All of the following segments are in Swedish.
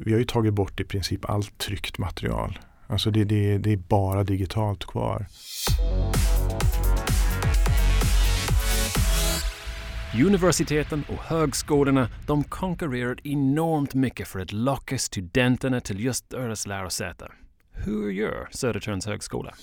Vi har ju tagit bort i princip allt tryckt material. Alltså det, det, det är bara digitalt kvar. Universiteten och högskolorna de konkurrerar enormt mycket för att locka studenterna till just deras lärosäte. Hur gör Södertörns högskola?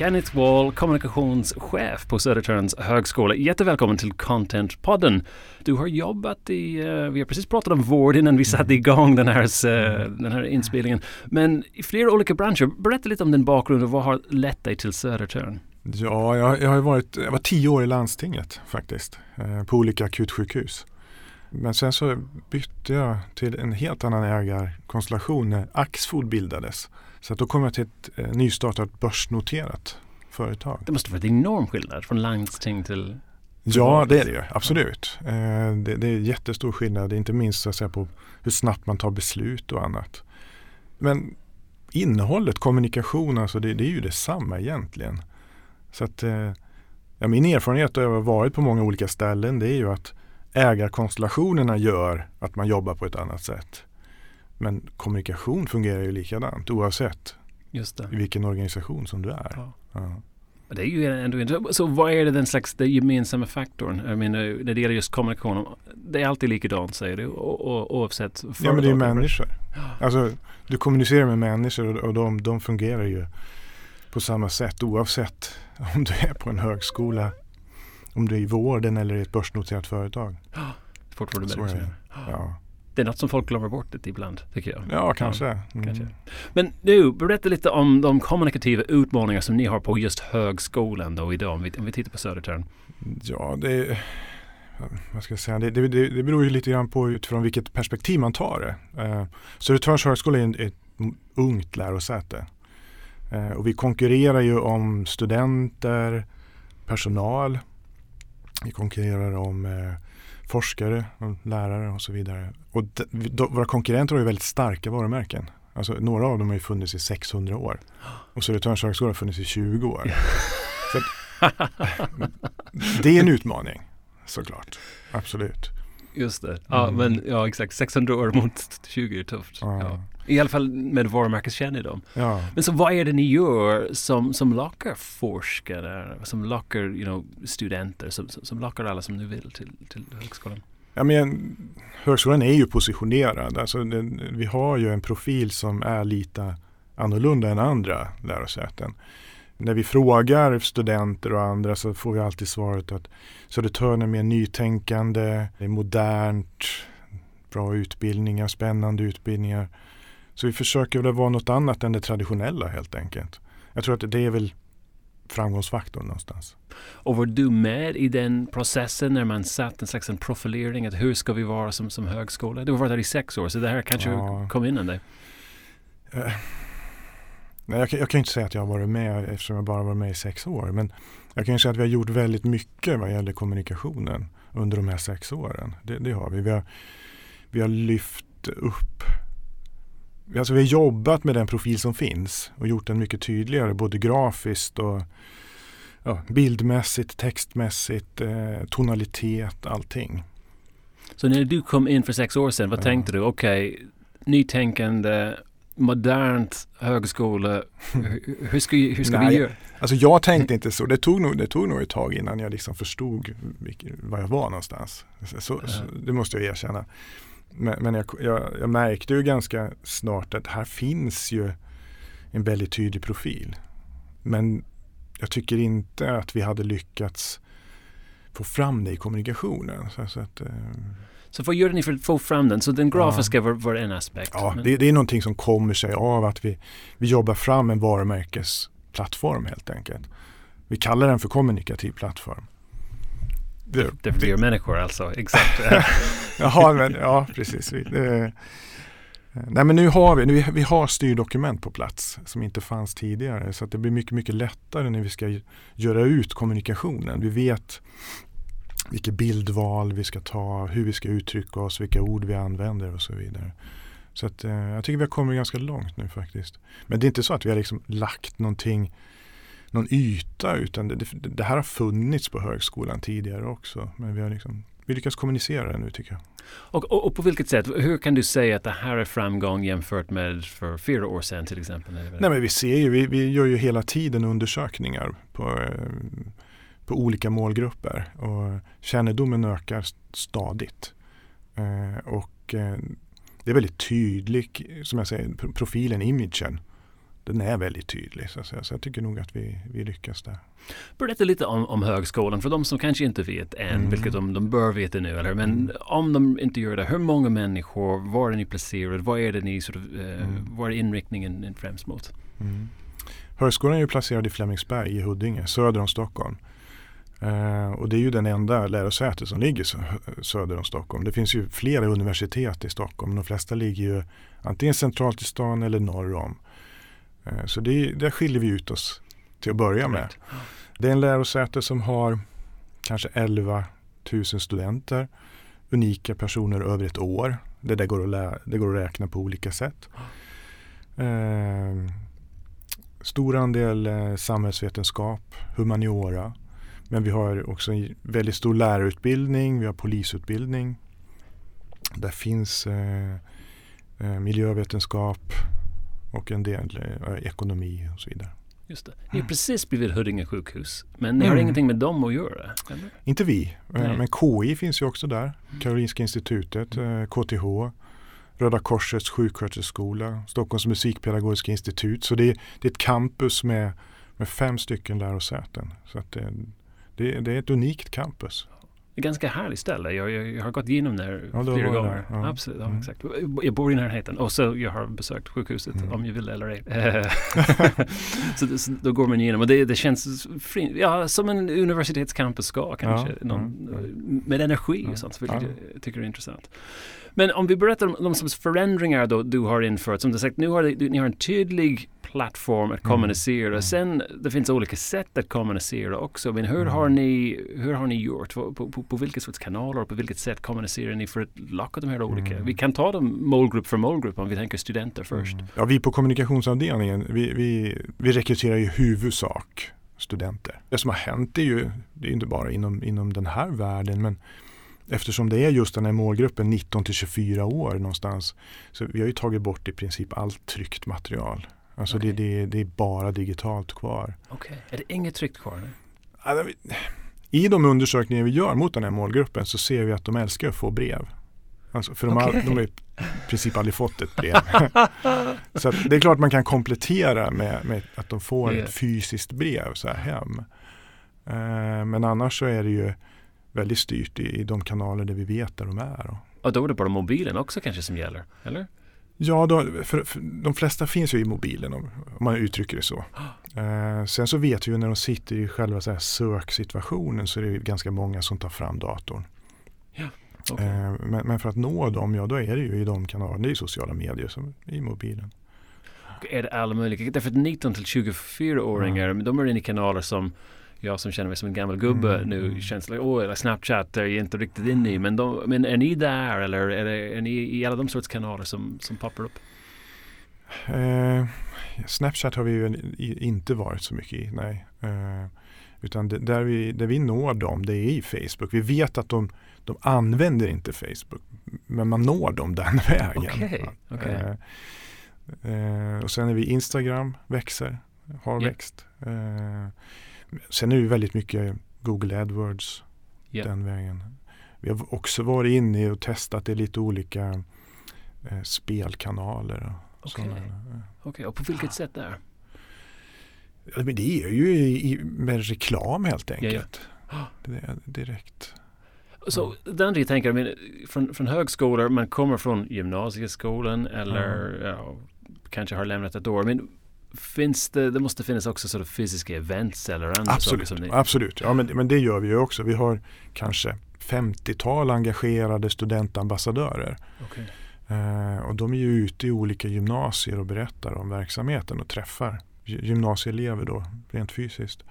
Kenneth Wall, kommunikationschef på Södertörns högskola. Jättevälkommen till Content-podden. Du har jobbat i, uh, vi har precis pratat om vård innan vi satte igång den här, uh, den här inspelningen. Men i flera olika branscher. Berätta lite om din bakgrund och vad har lett dig till Södertörn? Ja, jag, jag har varit, jag var tio år i landstinget faktiskt, uh, på olika akutsjukhus. Men sen så bytte jag till en helt annan ägarkonstellation när Axfood bildades. Så då kom jag till ett eh, nystartat börsnoterat företag. Det måste vara en enorm skillnad från landsting till Ja, det är det ju. Absolut. Eh, det, det, är jättestor skillnad, inte minst så att säga, på hur snabbt man tar beslut och annat. Men innehållet, kommunikation, alltså det, det är ju detsamma egentligen. Så att, eh, ja, min erfarenhet av att ha varit på många olika ställen det är ju att ägarkonstellationerna gör att man jobbar på ett annat sätt. Men kommunikation fungerar ju likadant oavsett i vilken organisation som du är. Ja. Ja. Det är ju ändå Så vad är det den slags den gemensamma faktorn? Jag menar, när det gäller just kommunikation. Det är alltid likadant säger du oavsett Ja men det är människor. Alltså du kommunicerar med människor och, de, de fungerar ju på samma sätt oavsett om du är på en högskola, om du är i vården eller i ett börsnoterat företag. Ja, fortfarande människor. Ja. Det är något som folk glömmer bort lite ibland, tycker jag. Ja, kanske. Mm. kanske. Men nu, berätta lite om de kommunikativa utmaningar som ni har på just högskolan då idag, om vi, om vi tittar på Södertörn. Ja, det vad ska jag säga, det, det, det beror ju lite grann på utifrån vilket perspektiv man tar det. Eh, Södertörns högskola är ett ungt lärosäte. Eh, och vi konkurrerar ju om studenter, personal. Vi konkurrerar om eh, forskare, lärare och så vidare. Och de, våra konkurrenter har ju väldigt starka varumärken. Alltså, några av dem har ju funnits i 600 år. Och Södertörns högskola har funnits i 20 år. Så det är en utmaning såklart. Absolut. Just det. Ja, mm. men ja, exakt. 600 år mot 20 är tufft. Ja. Ja. I alla fall med varumärkeskännedom. Ja. Men så vad är det ni gör som, som lockar forskare, som lockar you know, studenter, som, som lockar alla som nu vill till, till högskolan? Ja, men, högskolan är ju positionerad. Alltså, det, vi har ju en profil som är lite annorlunda än andra lärosäten. När vi frågar studenter och andra så får vi alltid svaret att Södertörn är mer nytänkande, det är modernt, bra utbildningar, spännande utbildningar. Så vi försöker väl vara något annat än det traditionella helt enkelt. Jag tror att det är väl framgångsfaktorn någonstans. Och var du med i den processen när man satt en slags en profilering att hur ska vi vara som, som högskola? Du har varit där i sex år så det här kanske ja. kom innan dig? Uh, nej, jag, jag, kan inte säga att jag har varit med eftersom jag bara varit med i sex år. Men jag kan ju säga att vi har gjort väldigt mycket vad gäller kommunikationen under de här sex åren. Det, det har vi. Vi har, vi har lyft upp Alltså vi har jobbat med den profil som finns och gjort den mycket tydligare både grafiskt och ja, bildmässigt, textmässigt, eh, tonalitet, allting. Så när du kom in för sex år sedan, vad ja. tänkte du? Okej, okay, nytänkande, modernt högskola. Hur ska, hur ska vi göra? Alltså jag tänkte inte så. Det tog nog, det tog nog ett tag innan jag liksom förstod vilken, var jag var någonstans. Så, så, det måste jag erkänna. Men, men jag, jag, jag, märkte ju ganska snart att här finns ju en väldigt tydlig profil. Men jag tycker inte att vi hade lyckats få fram det i kommunikationen. Så, så, att, eh, så vad gör ni för att få fram den? Så den grafiska ja. var, var en aspekt? Ja, det, det, är någonting som kommer sig av att vi, vi jobbar fram en varumärkesplattform helt enkelt. Vi kallar den för kommunikativ plattform. Det, det fler människor alltså, exakt. Jaha, men, ja precis. Det, nej men nu har vi, nu, vi har styrdokument på plats som inte fanns tidigare. Så att det blir mycket, mycket lättare när vi ska göra ut kommunikationen. Vi vet vilket bildval vi ska ta, hur vi ska uttrycka oss, vilka ord vi använder och så vidare. Så att, eh, jag tycker vi har kommit ganska långt nu faktiskt. Men det är inte så att vi har liksom lagt någonting någon yta utan det, det, det, här har funnits på högskolan tidigare också. Men vi har, liksom, vi lyckas kommunicera det nu tycker jag. Och, och, och, på vilket sätt? Hur kan du säga att det här är framgång jämfört med för fyra år sedan till exempel? Nej men vi ser ju, vi, vi gör ju hela tiden undersökningar på, eh, på olika målgrupper och kännedomen ökar stadigt. Eh, och eh, det är väldigt tydlig, som jag säger, profilen, imagen den är väldigt tydlig. Så, så jag tycker nog att vi, vi lyckas där. Berätta lite om, om högskolan för de som kanske inte vet än, mm. vilket de, de bör veta nu. Eller? Men mm. om de inte gör det, hur många människor, var är ni placerade, vad är det ni sort of, uh, mm. vad är inriktningen främst mot? Mm. Högskolan är ju placerad i Flemingsberg i Huddinge, söder om Stockholm. Uh, och det är ju den enda lärosätet som ligger söder om Stockholm. Det finns ju flera universitet i Stockholm. De flesta ligger ju antingen centralt i stan eller norr om. Uh, så det, där skiljer vi ut oss till att börja med. Det är en lärosäte som har kanske 11 000 studenter. Unika personer över ett år. Det, där går, att lä- det går att räkna på olika sätt. Eh, stor andel eh, samhällsvetenskap, humaniora. Men vi har också en väldigt stor lärarutbildning, vi har polisutbildning. Där finns eh, eh miljövetenskap och en del eh, ekonomi och så vidare. Just det. Ni har precis blivit Huddinge sjukhus. Men ni har mm. ingenting med dem att göra? Eller? Inte vi. Eh, Nej. Men KI finns ju också där. Mm. Karolinska institutet, KTH. Eh, Röda Korsets sjuksköterskeskola, Stockholms musikpedagogiska institut. Så det är, det är ett campus med, med fem stycken lärosäten. Så att det, det, det är ett unikt campus ganska härligt ställe. Jag, jag, jag har gått igenom där ja, flera gånger. Ja. Absolut, ja, mm. exakt. Jag bor i närheten och så jag har besökt sjukhuset mm. om jag vill eller ej. så, så, då går man igenom och det, det känns fri, ja, som en universitetscampus ska kanske. Någon, med energi och sånt, vilket jag tycker är intressant. Men om vi berättar om de förändringar då du har infört. Som du sagt, nu har ni har en tydlig plattform att mm. kommunicera. Mm. Sen det finns olika sätt att kommunicera också. Men hur, mm. har, ni, hur har ni gjort? På, på, på, på vilka sorts kanaler och på vilket sätt kommunicerar ni för att locka de här olika? Mm. Vi kan ta dem målgrupp för målgrupp om vi tänker studenter först. Mm. Ja, vi på kommunikationsavdelningen, vi, vi, vi rekryterar i huvudsak studenter. Det som har hänt är ju, det är inte bara inom, inom den här världen, men eftersom det är just den här målgruppen 19 till 24 år någonstans. Så vi har ju tagit bort i princip allt tryckt material. Alltså okay. det, det, det, är bara digitalt kvar. Okej, okay. är det inget tryckt kvar? Nu? I de undersökningar vi gör mot den här målgruppen så ser vi att de älskar att få brev. Alltså för de, okay. har, de har i princip aldrig fått ett brev. så det är klart man kan komplettera med, med att de får yeah. ett fysiskt brev så här hem. Uh, men annars så är det ju väldigt styrt i, i de kanaler där vi vet där de är. Och då är det bara mobilen också kanske som gäller? Eller? Ja, då, för, för de flesta finns ju i mobilen om, om man uttrycker det så. Eh, sen så vet vi ju när de sitter i själva så här söksituationen så är det ganska många som tar fram datorn. Ja, okay. eh, men, men, för att nå dem, ja då är det ju i de kanalerna, det är sociala medier som i mobilen. Och är det alla möjliga? Därför att 19 till 24-åringar, ja. de är inne i kanaler som jag som känner mig som en gammal gubbe mm. nu mm. känns like, oh, eller Snapchat är jag inte riktigt inne i. Men, de, men är ni där eller är, det, är ni i alla de sorts kanaler som, som poppar upp? Eh, Snapchat har vi ju inte varit så mycket i, nej. Eh, utan det, där, vi, där vi når dem, det är i Facebook. Vi vet att de, de använder inte Facebook, men man når dem den vägen. Okay, okay. Eh, eh, och sen är vi Instagram, växer, har yeah. växt. Sen är det väldigt mycket Google AdWords yeah. den vägen. Vi har också varit inne och testat i lite olika eh, spelkanaler. Okej, okay. okay. och på vilket sätt där? Ja, men det är ju i, med reklam helt enkelt. Ja, ja. Det är direkt. Så den jag tänker, men, från, från högskolor, man kommer från gymnasieskolan eller mm. ja, kanske har lämnat ett år. Men Finns det, det måste finnas också sådana fysiska events eller andra absolut, saker som ni... Absolut, ja men, men det gör vi ju också. Vi har kanske 50-tal engagerade studentambassadörer. Okay. Eh, och de är ju ute i olika gymnasier och berättar om verksamheten och träffar gymnasieelever då rent fysiskt.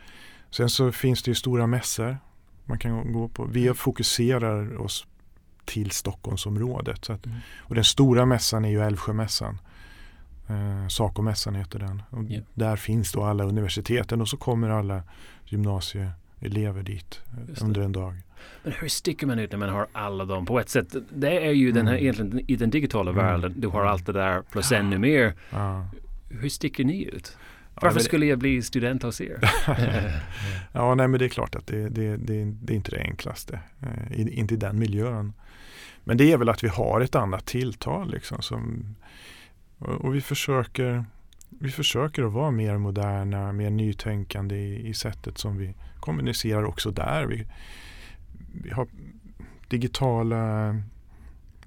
Sen så finns det ju stora mässor man kan gå på. Vi fokuserar oss till Stockholmsområdet. Så att, mm. Och den stora mässan är ju Älvsjömässan. Eh, Sacomässan heter den. Och yeah. Där finns då alla universiteten och så kommer alla gymnasie elever dit under en dag. Men hur sticker man ut när man har alla dem på ett sätt? Det är ju den här, mm. egentligen i den digitala mm. världen. Du har allt det där plus ännu mer. Ja. Hur sticker ni ut? Varför ja, skulle jag bli student hos er? ja, nej men det är klart att det, det, det, det är inte det enklaste. Eh, inte i den miljön. Men det är väl att vi har ett annat tilltal liksom. Som, och, vi försöker vi försöker att vara mer moderna, mer nytänkande i, i sättet som vi kommunicerar också där. Vi, vi har digitala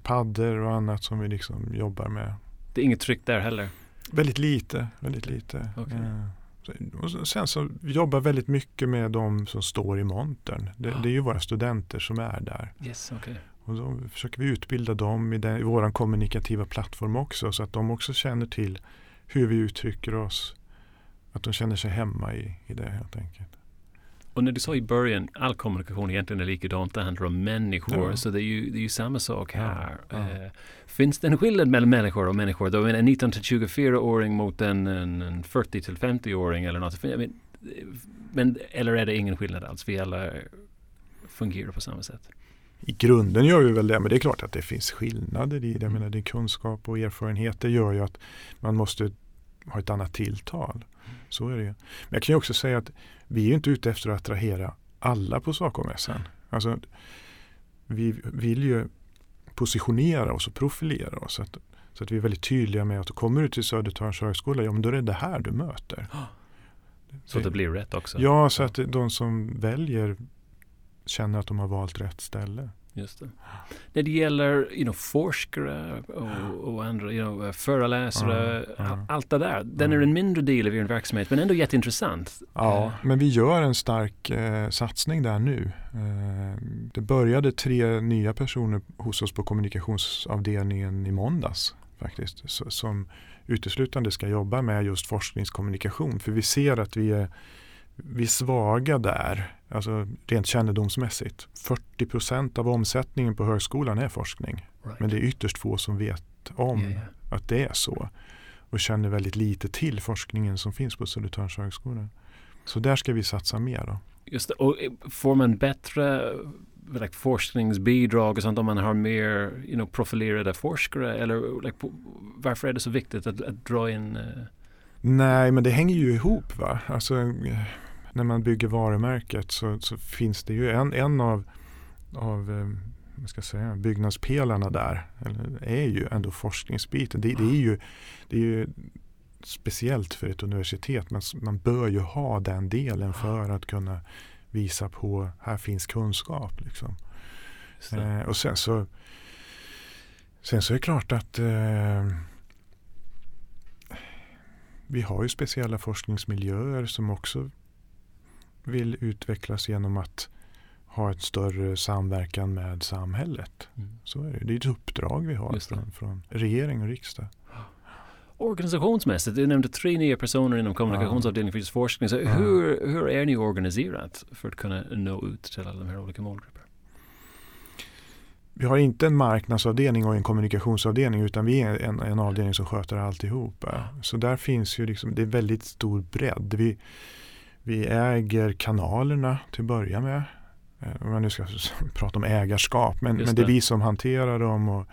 paddor och annat som vi liksom jobbar med. Det är inget tryck där heller? Väldigt lite, väldigt lite. Okay. Eh, och sen så jobbar väldigt mycket med de som står i montern. Det, det, är ju våra studenter som är där. Yes, okay. Och då försöker vi utbilda dem i, den, i vår kommunikativa plattform också så att de också känner till hur vi uttrycker oss. Att de känner sig hemma i, i det helt enkelt. Och när du sa i början, all kommunikation egentligen är likadant, det handlar om människor. Ja. Så det är, ju, det är ju samma sak här. Ja, ja. Uh, finns det en skillnad mellan människor och människor? Då en 19 till 24-åring mot en, en, en 40 till 50-åring eller något. Men, men, eller är det ingen skillnad alls? Vi alla fungerar på samma sätt. I grunden gör vi väl det, men det är klart att det finns skillnader i det. Jag menar, det kunskap och erfarenheter gör ju att man måste ha ett annat tilltal. Så är det ju. Men jag kan ju också säga att vi är inte ute efter att attrahera alla på Sacomässan. Alltså, vi vill ju positionera oss och profilera oss. Så att, så att vi är väldigt tydliga med att kommer du till Södertörns högskola, ja men då är det det här du möter. Så det, det blir rätt också? Ja, så att de som väljer känner att de har valt rätt ställe. Just det. När det gäller you know, forskare och, och andra you know, föreläsare, ja, ja. allt det där. Den ja. är en mindre del av er verksamhet men ändå jätteintressant. Ja, men vi gör en stark eh, satsning där nu. Eh, det började tre nya personer hos oss på kommunikationsavdelningen i måndags faktiskt. Så, som uteslutande ska jobba med just forskningskommunikation. För vi ser att vi är vi är svaga där, alltså rent kännedomsmässigt. 40 procent av omsättningen på högskolan är forskning. Right. Men det är ytterst få som vet om yeah, yeah. att det är så. Och känner väldigt lite till forskningen som finns på Södertörns högskola. Så där ska vi satsa mer. Då. Just det. Och eh, får man bättre like, forskningsbidrag och sånt om man har mer you know, profilerade forskare? Eller like, varför är det så viktigt att, att dra in uh... Nej, men det hänger ju ihop. va. Alltså, när man bygger varumärket så, så finns det ju en, en av, av eh, ska säga, byggnadspelarna där är ju ändå forskningsbiten. Det, det, är ju, det är ju speciellt för ett universitet. Men man bör ju ha den delen för att kunna visa på här finns kunskap. Liksom. Eh, och sen så, sen så är det klart att eh, vi har ju speciella forskningsmiljöer som också vill utvecklas genom att ha ett större samverkan med samhället. Mm. Så är det. det är ett uppdrag vi har från, från, regering och riksdag. Organisationsmässigt, du nämnde tre nya personer inom kommunikationsavdelningen för just forskning. Så hur, hur är ni organiserat för att kunna nå ut till alla de här olika målgrupperna? Vi har inte en marknadsavdelning och en kommunikationsavdelning utan vi är en, en avdelning som sköter alltihopa. Så där finns ju liksom, det är väldigt stor bredd. Vi, vi äger kanalerna till att börja med. Eh, om man nu ska prata om ägarskap. Men, men det är vi som hanterar dem. Och,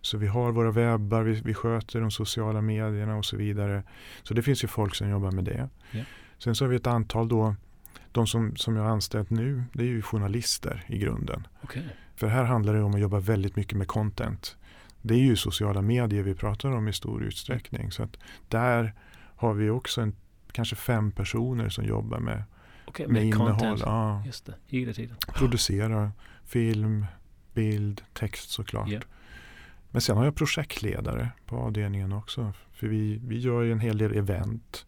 så vi har våra webbar, vi, vi sköter de sociala medierna och så vidare. Så det finns ju folk som jobbar med det. Yeah. Sen så har vi ett antal då, de som, som jag har anställt nu, det är ju journalister i grunden. Okay. För här handlar det om att jobba väldigt mycket med content. Det är ju sociala medier vi pratar om i stor utsträckning. Så att där har vi också en kanske fem personer som jobbar med, okay, med, med innehåll. Ja. Just det, hela tiden. Producera film, bild, text såklart. Yeah. Men sen har jag projektledare på avdelningen också. För vi, vi gör ju en hel del event.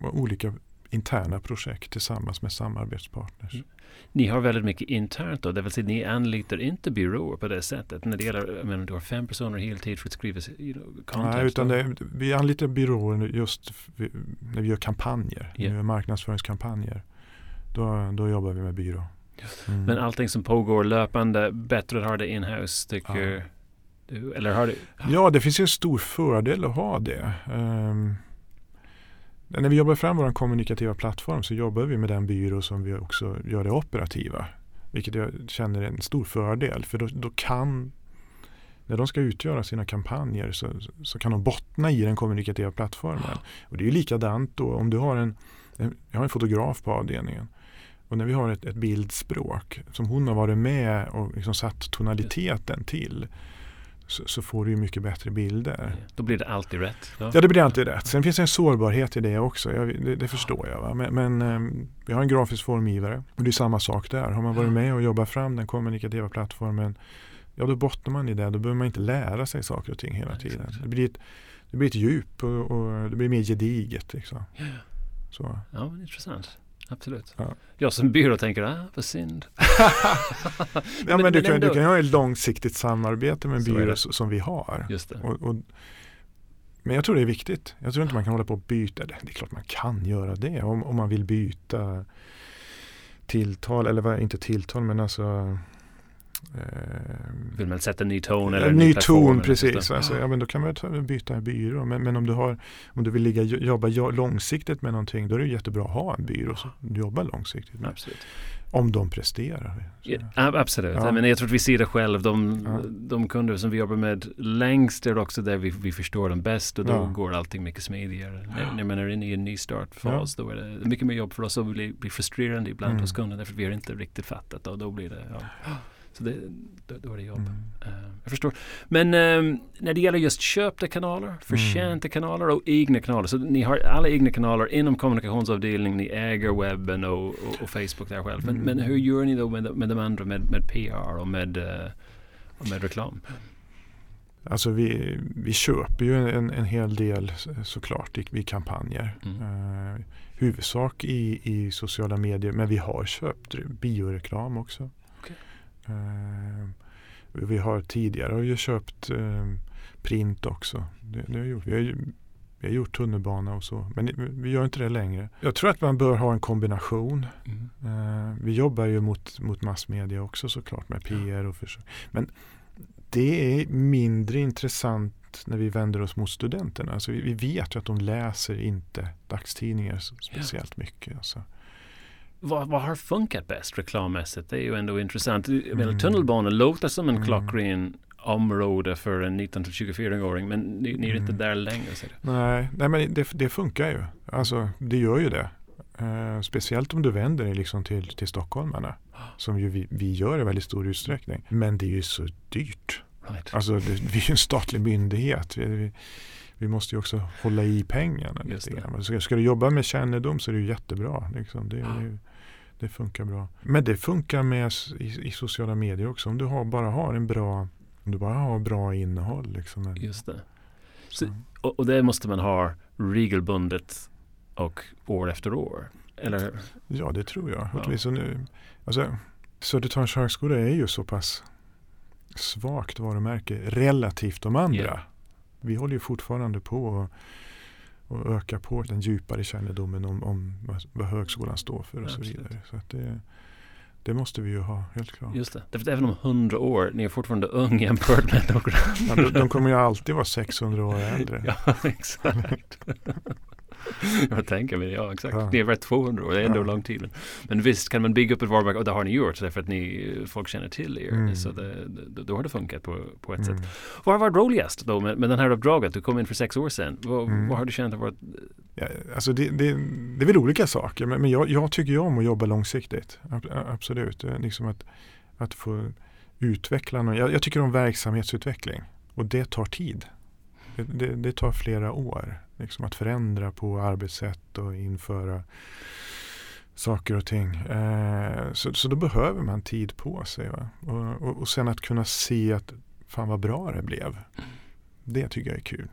Och olika interna projekt tillsammans med samarbetspartners. Mm. Ni har väldigt mycket internt då, det vill säga ni anlitar inte byråer på det sättet. När det gäller, men du har fem personer heltid för att skriva you know, Nej, utan det, vi anlitar byråer just när vi gör kampanjer, yeah. när vi marknadsföringskampanjer. Då, då jobbar vi med byrå. Mm. Men allting som pågår löpande, bättre att ha det in-house tycker ja. du? Eller har du? Ja, det finns ju en stor fördel att ha det. Um, när vi jobbar fram vår kommunikativa plattform så jobbar vi med den byrå som vi också gör det operativa. Vilket jag känner är en stor fördel för då, då kan när de ska utgöra sina kampanjer så, så kan de bottna i den kommunikativa plattformen. Och det är ju likadant då om du har en, en jag har en fotograf på avdelningen och när vi har ett, ett bildspråk som hon har varit med och liksom satt tonaliteten till så, så, får du ju mycket bättre bilder. Då blir det alltid rätt. Ja, ja det blir alltid rätt. Sen finns det en sårbarhet i det också. Jag, det, det, förstår jag. Men, men um, vi har en grafisk formgivare och det är samma sak där. Har man varit med och jobbat fram den kommunikativa plattformen ja då bottnar man i det. Då behöver man inte lära sig saker och ting hela tiden. Det blir ett, det blir ett djup och, och det blir mer gediget. Liksom. Så. Ja, intressant. Absolut. Ja. Jag som byrå tänker, ah, vad synd. ja, men, men, du, kan, ändå... du kan ha ett långsiktigt samarbete med en byrå som vi har. Just det. Och, och, men jag tror det är viktigt. Jag tror inte man kan hålla på och byta. Det, det är klart man kan göra det om, om man vill byta tilltal, eller inte tilltal men alltså Eh, Vill man sätta en ny ton? Eller en ny, ny ton, precis. Alltså, ja, men då kan man byta en byrå. Men, men om, du har, om du vill ligga, jobba långsiktigt med någonting då är det jättebra att ha en byrå som du jobbar långsiktigt med. Absolut. Om de presterar. Ja, absolut, ja. men jag tror att vi ser det själv. De, ja. de kunder som vi jobbar med längst är också där vi, vi förstår dem bäst och då ja. går allting mycket smidigare. När, när man är inne i en ny startfas då är det mycket mer jobb för oss och blir, blir frustrerande ibland mm. hos kunden därför att vi har inte riktigt fattat och då blir det så det, då, då är det jobb. Mm. Uh, jag förstår. Men um, när det gäller just köpta kanaler, förtjänta mm. kanaler och egna kanaler. Så ni har alla egna kanaler inom kommunikationsavdelningen. Ni äger webben och, och, och Facebook där själv. Men, mm. men, hur gör ni då med, med de andra, med, med PR och med, uh, och med reklam? Alltså vi, vi köper ju en, en hel del såklart i, i kampanjer. Mm. Uh, huvudsak i, i sociala medier men vi har köpt bioreklam också. Eh, vi har tidigare har ju köpt eh, print också. Det, det har gjort. Vi, har, vi har gjort tunnelbana och så. Men vi gör inte det längre. Jag tror att man bör ha en kombination. Mm. Eh, vi jobbar ju mot, mot massmedia också såklart med PR och försök. Men det är mindre intressant när vi vänder oss mot studenterna. Alltså vi, vi vet ju att de läser inte dagstidningar speciellt mycket. Alltså vad, vad, har funkat bäst reklammässigt? Det är ju ändå intressant. Mm. Tunnelbanan låter som en mm. klockren område för en 19-24-åring men ni, ni är inte mm. där längre. Så nej, nej, men det, det, funkar ju. Alltså det gör ju det. Uh, speciellt om du vänder dig liksom till, till stockholmarna. Som ju vi, vi gör i väldigt stor utsträckning. Men det är ju så dyrt. Right. Alltså det, vi är ju en statlig myndighet. Vi, vi, vi måste ju också hålla i pengarna. Lite grann. Ska, ska du jobba med kännedom så är det ju jättebra. Liksom. Det, ja. det, det funkar bra. Men det funkar med i, i sociala medier också. Om du har, bara har en bra om du bara har bra innehåll. Liksom. Just det. Så, och, och det måste man ha regelbundet och år efter år? Eller? Ja, det tror jag. Ja. Nu, alltså, Södertörns högskola är ju så pass svagt varumärke relativt de andra. Yeah. Vi håller ju fortfarande på och och öka på den djupare kännedomen om, om vad högskolan står för och ja, så vidare. Så det, det måste vi ju ha, helt klart. Just det, därför även om hundra år, ni är fortfarande ung jämfört med några ja, de, de kommer ju alltid vara 600 år äldre. ja, exakt. jag tänker mig, ja exakt. Ja. Ni är värt 200 år, det är ändå ja. lång tid. Men visst kan man bygga upp ett varumärke och det har ni gjort därför att ni, folk känner till er. Mm. Så det, då, då har det funkat på, på ett mm. sätt. Vad har varit roligast då med, med den här uppdraget? Du kom in för sex år sedan. Vad, mm. vad har du känt har varit? Ja, alltså det, det, det är väl olika saker men, men jag, jag tycker ju om att jobba långsiktigt. Absolut. Liksom att, att få utveckla någon. Jag, jag tycker om verksamhetsutveckling och det tar tid. Det, det, det tar flera år. Liksom att förändra på arbetssätt och införa saker och ting. Eh, så, så då behöver man tid på sig. Och, och, och, sen att kunna se att fan vad bra det blev. Det tycker jag är kul.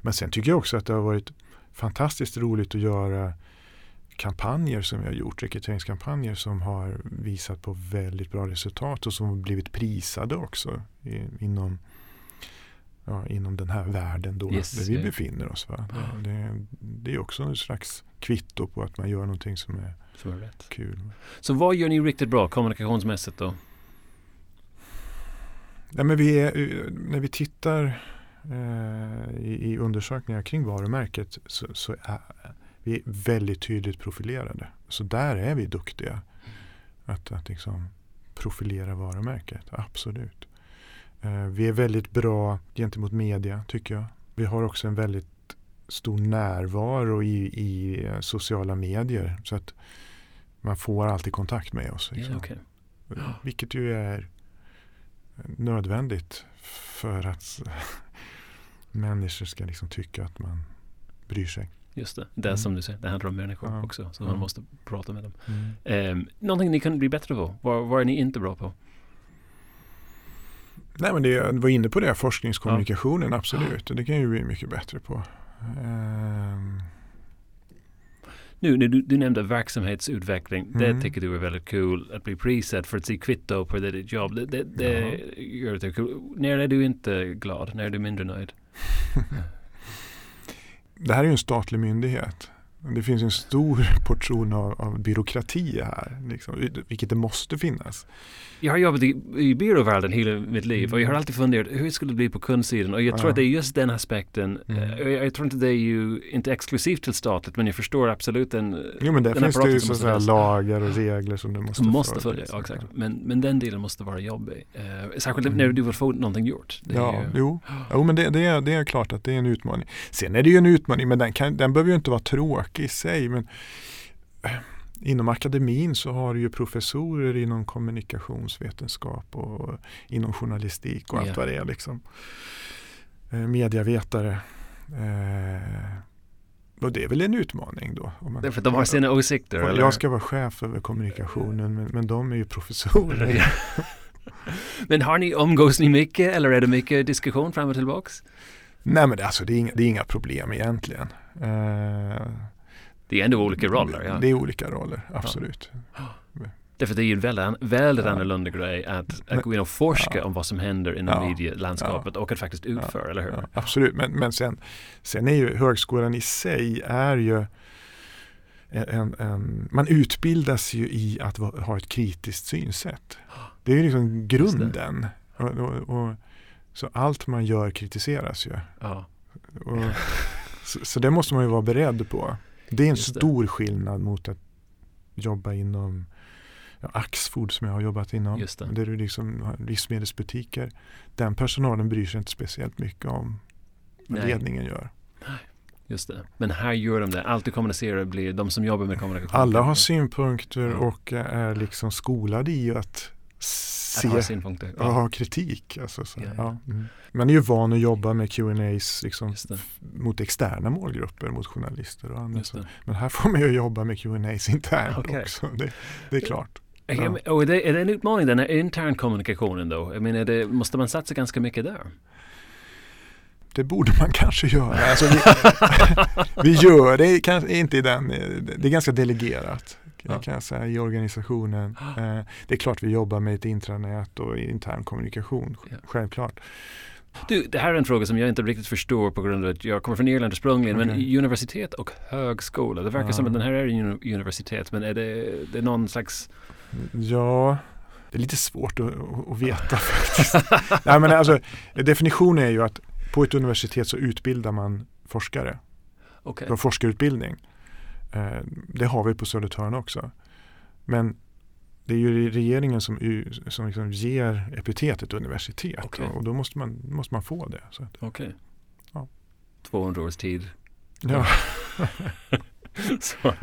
Men sen tycker jag också att det har varit fantastiskt roligt att göra kampanjer som vi har gjort, rekryteringskampanjer som har visat på väldigt bra resultat och som har blivit prisade också i, inom ja, inom den här världen då, yes, där vi yeah. befinner oss. Va? Det, det, det, är också en slags kvitto på att man gör någonting som är, som är rätt. kul. Så vad gör ni riktigt bra kommunikationsmässigt då? Ja, men vi är, när vi tittar eh, i, i, undersökningar kring varumärket så, så är, Vi är väldigt tydligt profilerade. Så där är vi duktiga. Att, att liksom profilera varumärket, absolut. Eh, vi är väldigt bra gentemot media tycker jag. Vi har också en väldigt stor närvaro i, i eh, sociala medier. Så att man får alltid kontakt med oss. Liksom. Okay. Vilket ju är nödvändigt för att människor ska liksom tycka att man bryr sig. Just det, det är mm. som du säger, det handlar om människor ja. också. Så ja. man måste prata med dem. Mm. Um, någonting ni kan bli bättre på? Vad, vad är ni inte bra på? Nej men det, var inne på det, forskningskommunikationen ja. absolut. Det kan ju bli mycket bättre på. Um. Nu, du, du nämnde verksamhetsutveckling. Mm. Det tycker du är väldigt kul. Att bli prisad för att se kvitto på ditt jobb. Det, det, det gör det kul. När är du inte glad? När är du mindre nöjd? det här är ju en statlig myndighet. Det finns en stor portion av, av byråkrati här, liksom, vilket det måste finnas. Jag har jobbat i, i byråvärlden hela mitt liv och jag har mm. alltid funderat hur skulle det bli på kundsidan och jag tror ja. att det är just den aspekten. Mm. Eh, jag, jag, tror inte det är ju inte exklusivt till statligt men jag förstår absolut den Jo men där finns det ju så att säga lagar och regler som du måste, måste följa. Ja, exakt. Men, men den delen måste vara jobbig. Uh, särskilt mm. när du vill få någonting gjort. Det ja, ju... jo. jo men det, det, är, det är klart att det är en utmaning. Sen är det ju en utmaning men den, kan, den behöver ju inte vara tråkig i sig. Men inom akademin så har du ju professorer inom kommunikationsvetenskap och inom journalistik och allt yeah. vad det är. Liksom. Eh, mediavetare. Eh, och det är väl en utmaning då. Om man, Därför att de har sina åsikter? Jag eller? ska vara chef över kommunikationen men, men de är ju professorer. men har ni, umgås ni mycket eller är det mycket diskussion fram och tillbaks? Nej men det, alltså, det, är, inga, det är inga problem egentligen. Uh, det är ändå olika roller. Ja. Det är olika roller, absolut. Ja. Därför det är ju en väldigt, väldigt ja. annorlunda grej att, att gå in och forska ja. om vad som händer inom ja. medielandskapet och att faktiskt utföra, eller hur? absolut, men, men sen, sen är ju högskolan i sig är ju en, en, man utbildas ju i att ha ett kritiskt synsätt. Det är ju liksom grunden. Och, och, och, så allt man gör kritiseras ju. Och, så, så det måste man ju vara beredd på. Det är en stor skillnad mot att jobba inom ja, Axfood som jag har jobbat inom. Just det. Där du liksom har livsmedelsbutiker. Den personalen bryr sig inte speciellt mycket om vad Nej. ledningen gör. Just det. Men här gör de det. Allt du kommunicerar blir de som jobbar med kommunikation. Alla har synpunkter mm. och är liksom skolade i att se, ha synpunkter. Ja. ha kritik. Alltså, så, ja, ja. Mm. Man är ju van att jobba med Q&As liksom, mot externa målgrupper, mot journalister och annat. Men här får man ju jobba med Q&As internt okay. också. Det, det, är klart. Ja. Och är det, är det en utmaning den här internkommunikationen då? Jag menar, det, måste man satsa ganska mycket där? det borde man kanske göra. Alltså vi, vi gör det kanske inte i den, det är ganska delegerat ja. kan jag säga, i organisationen. Eh, det är klart vi jobbar med ett intranät och intern kommunikation, ja. självklart. Du, det här är en fråga som jag inte riktigt förstår på grund av att jag kommer från Irland ursprungligen. Okay. Men universitet och högskola, det verkar ja. som att den här är en universitet. Men är det, det är någon slags... Ja, det är lite svårt att, att veta faktiskt. Nej, men alltså, definitionen är ju att på ett universitet så utbildar man forskare. Okay. Du forskarutbildning. Eh, det har vi på Södertörn också. Men det är ju regeringen som, som liksom ger epitetet universitet okay. och, då måste man, måste man få det. Okej. Okay. Ja. 200 års tid. Ja. ja.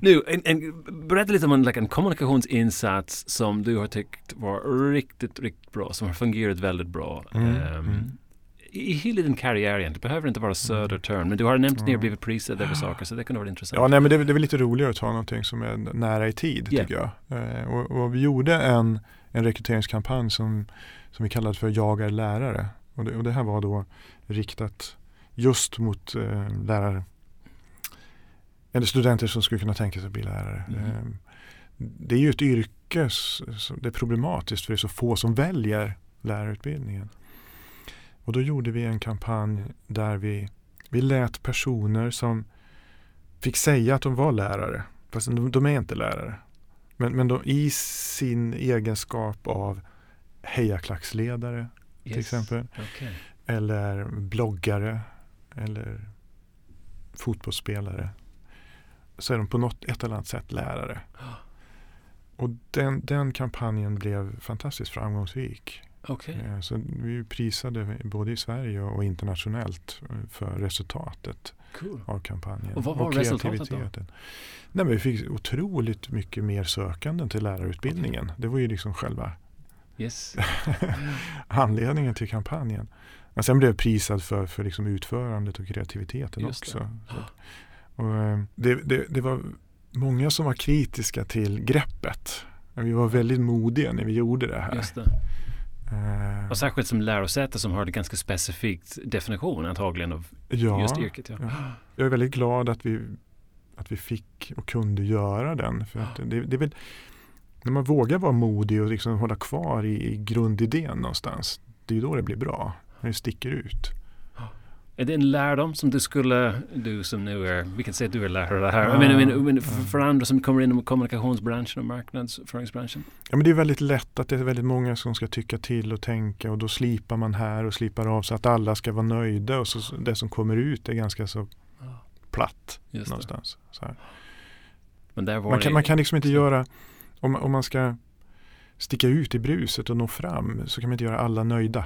Nu, en, en, berätta lite om en, like, en kommunikationsinsats som du har tyckt var riktigt, riktigt bra, som har fungerat väldigt bra. Mm, um, mm i hela din karriär det behöver inte vara Södertörn, men du har nämnt att ni har blivit prisade över saker så det kunde vara intressant. Ja, nej, men det, det är väl lite roligare att ta någonting som är nära i tid yeah. tycker jag. Eh, och, och, vi gjorde en, en rekryteringskampanj som, som vi kallade för Jag är lärare. Och det, och det här var då riktat just mot eh, lärare eller studenter som skulle kunna tänka sig att bli lärare. Mm. Eh, det är ju ett yrke, det är problematiskt för det är så få som väljer lärarutbildningen. Och då gjorde vi en kampanj där vi, vi lät personer som fick säga att de var lärare, fast de, de är inte lärare. Men, men de, i sin egenskap av hejaklacksledare yes. till exempel. Okay. Eller bloggare eller fotbollsspelare. så är de på något ett eller annat sätt lärare. Och den, den kampanjen blev fantastiskt framgångsrik. Okay. Eh, så vi prisade både i Sverige och internationellt eh, för resultatet cool. av kampanjen. Och vad var och resultatet då? Nej, vi fick otroligt mycket mer sökanden till lärarutbildningen. Okay. Det var ju liksom själva yes. anledningen till kampanjen. Men sen blev jag prisad för, för liksom utförandet och kreativiteten Just också. Det. Och, eh, det, det, det var många som var kritiska till greppet. Vi var väldigt modiga när vi gjorde det här. Uh, och särskilt som lärosäte som har en ganska specifikt definition antagligen av ja, just yrket. Ja. ja. Jag är väldigt glad att vi, att vi fick och kunde göra den. För att det, det är väl, när man vågar vara modig och liksom hålla kvar i, i grundidén någonstans. Det är då det blir bra. När det sticker ut. Är det en lärdom som du skulle, du som nu är, vi kan säga att du är lärare här, ja, men, men, men för, för andra som kommer inom kommunikationsbranschen och marknadsföringsbranschen? Ja men det är väldigt lätt att det är väldigt många som ska tycka till och tänka och då slipar man här och slipar av så att alla ska vara nöjda och så det som kommer ut är ganska så platt Just någonstans. Man, kan, man kan liksom inte göra, om, om man ska sticka ut i bruset och nå fram så kan man inte göra alla nöjda.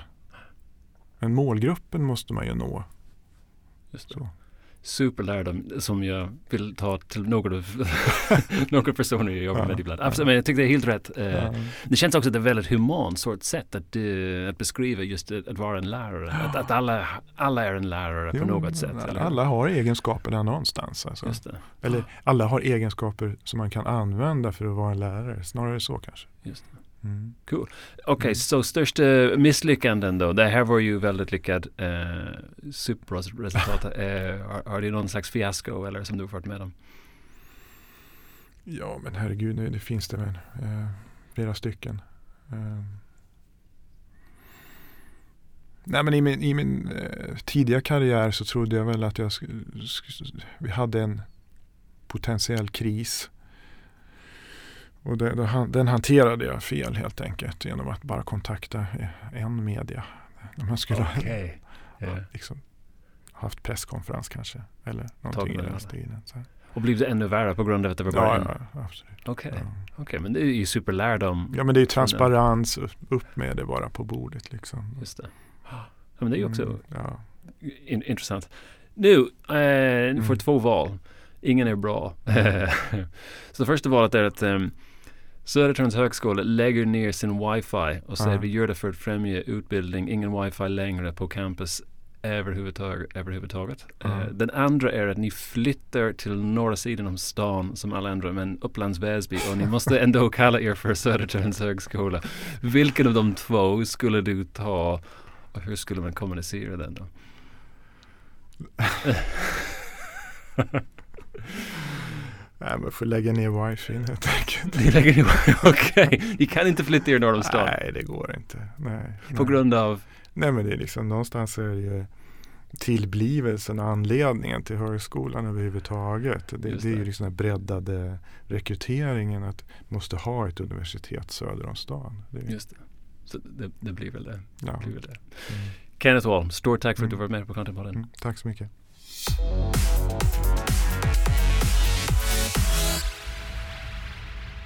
Men målgruppen måste man ju nå. Just det. Så. Superlärdom som jag vill ta till några, några personer jag jobbar ja, med ibland. Absolut, men jag tycker det är helt rätt. Eh, ja. Det känns också att det är ett väldigt humant sort sätt att, uh, att beskriva just att, att vara en lärare. Att, att, alla, alla är en lärare jo, på något sätt. Alla, alla har egenskaper där någonstans. Alltså. Eller alla har egenskaper som man kan använda för att vara en lärare. Snarare så kanske. Just det. Mm. Cool. Okej, okay, mm. så största misslyckanden då? Det här var ju väldigt lyckad. Eh, superbra resultat. eh, har, har du någon slags fiasko eller som du har varit med om? Ja, men herregud, det, det finns det väl eh, flera stycken. Eh. Nej, men i min, i min eh, tidiga karriär så trodde jag väl att jag vi hade en potentiell kris och det, det, den hanterade jag fel helt enkelt genom att bara kontakta en media. Man skulle okay. yeah. liksom, haft presskonferens kanske. Eller någonting i den stilen. Och blev det ännu värre på grund av att det var bara ja, en? Ja, absolut. Okej, okay. ja. okay, men det är ju superlärdom. Ja, men det är ju transparens. Upp med det bara på bordet liksom. Just det. Ja, men det är ju också mm, ja. in, intressant. Nu, eh, mm. för två val. Ingen är bra. så det första valet är att um, Södertörns högskola lägger ner sin wifi och säger ja. vi gör det för att främja utbildning, ingen wifi längre på campus överhuvudtaget. överhuvudtaget. Mm. Uh, den andra är att ni flyttar till norra sidan om stan som alla andra, men Upplands Väsby och ni måste ändå kalla er för Södertörns högskola. Vilken av de två skulle du ta och hur skulle man kommunicera den då? Nej, men får lägga ner wifi helt enkelt. Ni lägger ner wifi, okej. Okay. Ni kan inte flytta er norr om stan? Nej, det går inte. Nej, På nej. grund av? Nej, men det är liksom någonstans är det ju tillblivelsen och anledningen till högskolan överhuvudtaget. Det, det. det är ju liksom den breddade rekryteringen att måste ha ett universitet söder om stan. Det Just det. Så det, det blir väl det. Ja. Blir väl det. Mm. Kenneth Wall, stort tack för att du mm. var med på Contentpodden. Mm, tack så mycket.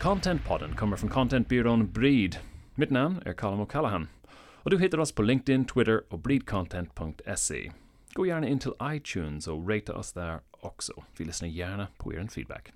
Contentpodden kommer från contentbyrån Breed. Mitt namn är Colin O'Callaghan och du hittar oss på LinkedIn, Twitter och breedcontent.se. Gå gärna in till iTunes och rata oss där också. Vi lyssnar gärna på er feedback.